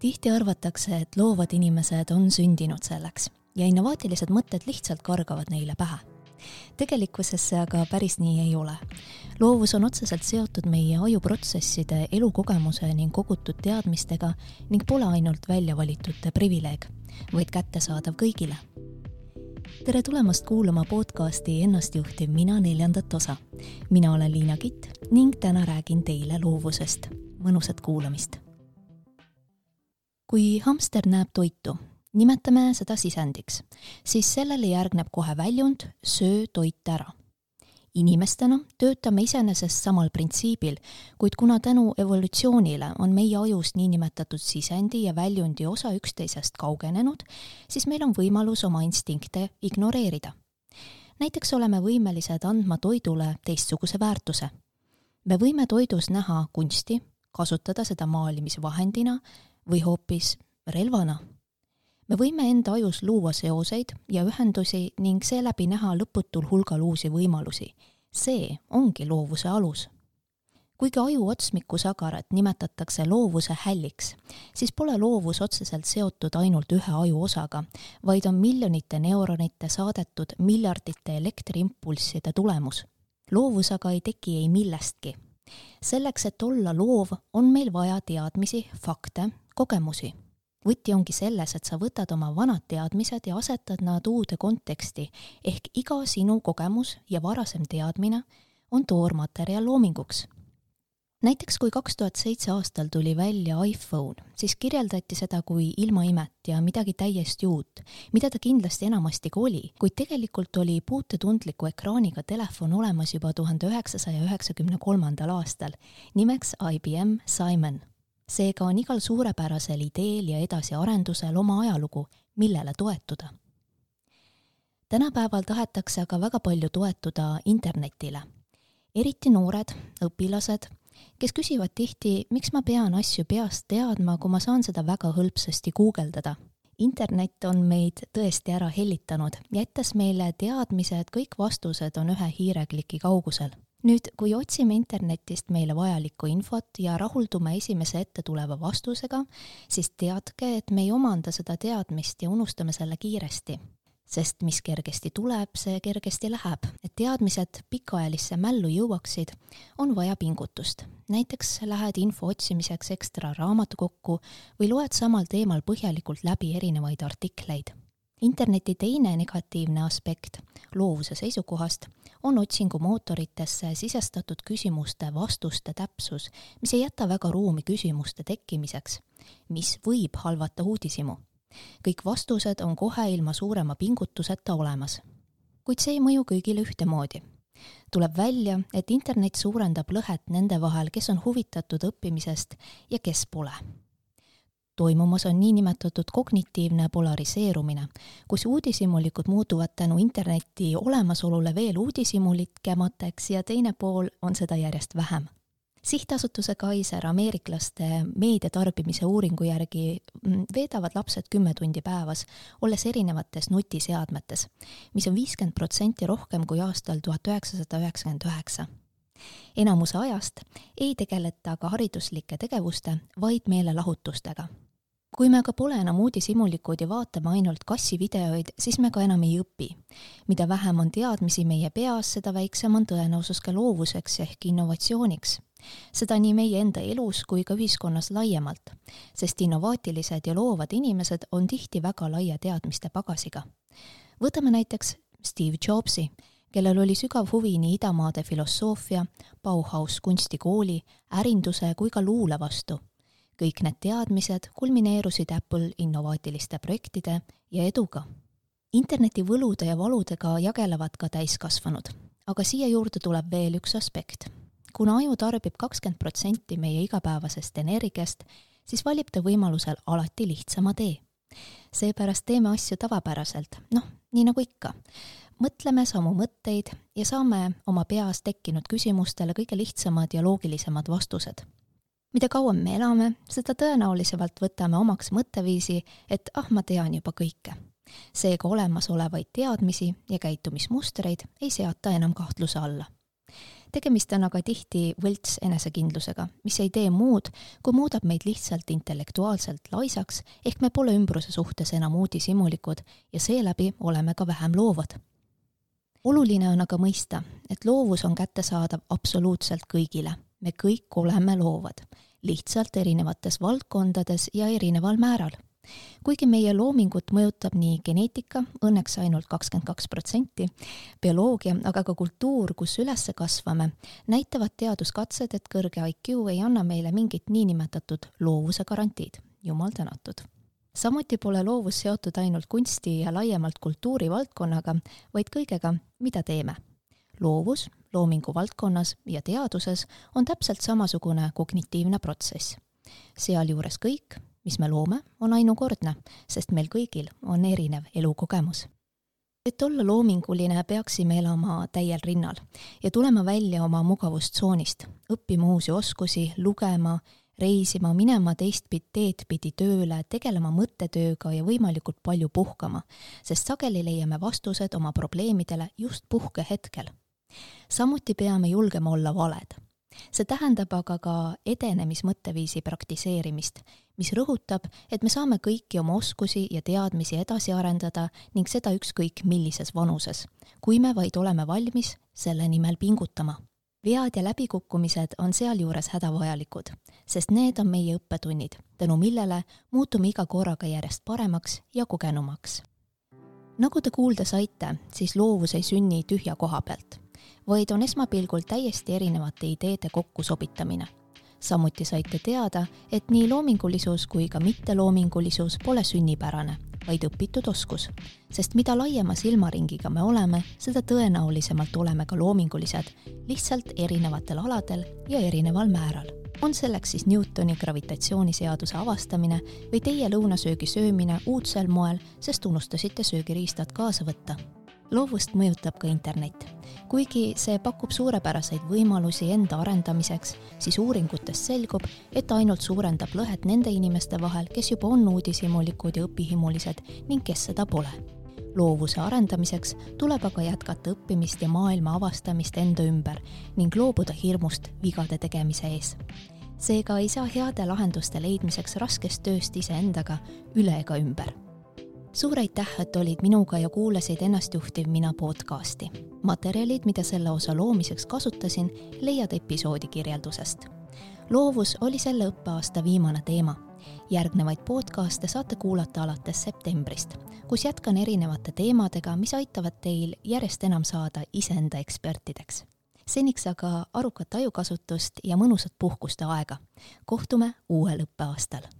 tihti arvatakse, et loovad inimesed on sündinud selleks ja innovaatilised mõtted lihtsalt kargavad neile pähe. tegelikkuses see aga päris nii ei ole. loovus on otseselt seotud meie ajuprotsesside, elukogemuse ning kogutud teadmistega ning pole ainult väljavalitute privileeg, vaid kättesaadav kõigile. tere tulemast kuulama podcasti Ennastjuhtiv mina neljandat osa. mina olen Liina Kitt ning täna räägin teile loovusest. mõnusat kuulamist kui hamster näeb toitu, nimetame seda sisendiks, siis sellele järgneb kohe väljund söö toit ära. inimestena töötame iseenesest samal printsiibil, kuid kuna tänu evolutsioonile on meie ajus niinimetatud sisendi ja väljundi osa üksteisest kaugenenud, siis meil on võimalus oma instinkte ignoreerida. näiteks oleme võimelised andma toidule teistsuguse väärtuse. me võime toidus näha kunsti, kasutada seda maalimisvahendina või hoopis relvana. me võime enda ajus luua seoseid ja ühendusi ning seeläbi näha lõputul hulgal uusi võimalusi. see ongi loovuse alus. kuigi aju otsmikussagarat nimetatakse loovuse hälliks, siis pole loovus otseselt seotud ainult ühe ajuosaga, vaid on miljonite neuronite saadetud miljardite elektriimpulsside tulemus. loovus aga ei teki ei millestki selleks, et olla loov, on meil vaja teadmisi, fakte kogemusi. võti ongi selles, et sa võtad oma vanad teadmised ja asetad nad uude konteksti, ehk iga sinu kogemus ja varasem teadmine on toormaterjal loominguks. Näiteks kui kaks tuhat seitse aastal tuli välja iPhone, siis kirjeldati seda kui ilmaimet ja midagi täiesti uut, mida ta kindlasti enamasti ka oli, kuid tegelikult oli puutetundliku ekraaniga telefon olemas juba tuhande üheksasaja üheksakümne kolmandal aastal, nimeks IBM Simon seega on igal suurepärasel ideel ja edasiarendusel oma ajalugu, millele toetuda. tänapäeval tahetakse aga väga palju toetuda internetile. eriti noored, õpilased, kes küsivad tihti, miks ma pean asju peast teadma, kui ma saan seda väga hõlpsasti guugeldada internet on meid tõesti ära hellitanud, jättes meile teadmise, et kõik vastused on ühe hiirekliki kaugusel nüüd, kui otsime internetist meile vajalikku infot ja rahuldume esimese ette tuleva vastusega, siis teadke, et me ei omanda seda teadmist ja unustame selle kiiresti. sest mis kergesti tuleb, see kergesti läheb. et teadmised pikaajalisse mällu jõuaksid, on vaja pingutust. näiteks lähed info otsimiseks ekstra raamatukokku või loed samal teemal põhjalikult läbi erinevaid artikleid interneti teine negatiivne aspekt loovuse seisukohast on otsingumootoritesse sisestatud küsimuste vastuste täpsus, mis ei jäta väga ruumi küsimuste tekkimiseks, mis võib halvata uudishimu. kõik vastused on kohe ilma suurema pingutuseta olemas. kuid see ei mõju kõigile ühtemoodi. tuleb välja, et internet suurendab lõhet nende vahel, kes on huvitatud õppimisest ja kes pole toimumas on niinimetatud kognitiivne polariseerumine, kus uudishimulikud muutuvad tänu interneti olemasolule veel uudishimulikemateks ja teine pool on seda järjest vähem. sihtasutuse Kaiser ameeriklaste meediatarbimise uuringu järgi mm, veedavad lapsed kümme tundi päevas, olles erinevates nutiseadmetes, mis on viiskümmend protsenti rohkem kui aastal tuhat üheksasada üheksakümmend üheksa enamuse ajast ei tegeleta aga hariduslike tegevuste, vaid meelelahutustega kui me aga pole enam uudishimulikud ja vaatame ainult kassivideoid, siis me ka enam ei õpi. mida vähem on teadmisi meie peas, seda väiksem on tõenäosus ka loovuseks ehk innovatsiooniks. seda nii meie enda elus kui ka ühiskonnas laiemalt, sest innovaatilised ja loovad inimesed on tihti väga laia teadmiste pagasiga. võtame näiteks Steve Jobsi, kellel oli sügav huvi nii idamaade filosoofia, Bauhaus kunstikooli, ärinduse kui ka luule vastu kõik need teadmised kulmineerusid Apple innovaatiliste projektide ja eduga. interneti võlude ja valudega jagelevad ka täiskasvanud, aga siia juurde tuleb veel üks aspekt. kuna aju tarbib kakskümmend protsenti meie igapäevasest energiast, siis valib ta võimalusel alati lihtsama tee. seepärast teeme asju tavapäraselt, noh, nii nagu ikka mõtleme samu mõtteid ja saame oma peas tekkinud küsimustele kõige lihtsamad ja loogilisemad vastused mida kauem me elame, seda tõenäolisemalt võtame omaks mõtteviisi, et ah, ma tean juba kõike. seega olemasolevaid teadmisi ja käitumismustreid ei seata enam kahtluse alla. tegemist on aga tihti võlts enesekindlusega, mis ei tee muud, kui muudab meid lihtsalt intellektuaalselt laisaks, ehk me pole ümbruse suhtes enam uudishimulikud ja seeläbi oleme ka vähem loovad. oluline on aga mõista, et loovus on kättesaadav absoluutselt kõigile. Me kõik oleme loovad, lihtsalt erinevates valdkondades ja erineval määral. Kuigi meie loomingut mõjutab nii geneetika, õnneks ainult kakskümmend kaks protsenti, bioloogia, aga ka kultuur, kus üles kasvame, näitavad teaduskatsed, et kõrge IQ ei anna meile mingit niinimetatud loovuse garantiid, jumal tänatud. Samuti pole loovus seotud ainult kunsti ja laiemalt kultuurivaldkonnaga, vaid kõigega, mida teeme. Loovus loomingu valdkonnas ja teaduses on täpselt samasugune kognitiivne protsess. sealjuures kõik, mis me loome, on ainukordne, sest meil kõigil on erinev elukogemus. et olla loominguline, peaksime elama täiel rinnal ja tulema välja oma mugavustsoonist, õppima uusi oskusi, lugema, reisima, minema teist teed pidi tööle, tegelema mõttetööga ja võimalikult palju puhkama, sest sageli leiame vastused oma probleemidele just puhkehetkel. Samuti peame julgema olla valed see tähendab aga ka edenemismõtteviisi praktiseerimist, mis rõhutab, et me saame kõiki oma oskusi ja teadmisi edasi arendada ning seda ükskõik millises vanuses, kui me vaid oleme valmis selle nimel pingutama. vead ja läbikukkumised on sealjuures hädavajalikud, sest need on meie õppetunnid, tänu millele muutume iga korraga järjest paremaks ja kogenumaks. nagu te kuulda saite, siis loovus ei sünni tühja koha pealt vaid on esmapilgul täiesti erinevate ideede kokkusobitamine. samuti saite teada, et nii loomingulisus kui ka mitteloomingulisus pole sünnipärane, vaid õpitud oskus. sest mida laiema silmaringiga me oleme, seda tõenäolisemalt oleme ka loomingulised, lihtsalt erinevatel aladel ja erineval määral on selleks siis Newtoni gravitatsiooniseaduse avastamine või teie lõunasöögi söömine uudsel moel, sest unustasite söögiriistad kaasa võtta loovust mõjutab ka internet. kuigi see pakub suurepäraseid võimalusi enda arendamiseks, siis uuringutest selgub, et ainult suurendab lõhet nende inimeste vahel, kes juba on uudishimulikud ja õpihimulised ning kes seda pole. loovuse arendamiseks tuleb aga jätkata õppimist ja maailma avastamist enda ümber ning loobuda hirmust vigade tegemise ees seega ei saa heade lahenduste leidmiseks raskest tööst iseendaga üle ega ümber suur aitäh, et olid minuga ja kuulasid Ennastjuhtiv mina podcasti. materjalid, mida selle osa loomiseks kasutasin, leiad episoodi kirjeldusest. loovus oli selle õppeaasta viimane teema. järgnevaid podcaste saate kuulata alates septembrist, kus jätkan erinevate teemadega, mis aitavad teil järjest enam saada iseenda ekspertideks seniks aga arukat ajukasutust ja mõnusat puhkuste aega. kohtume uuel õppeaastal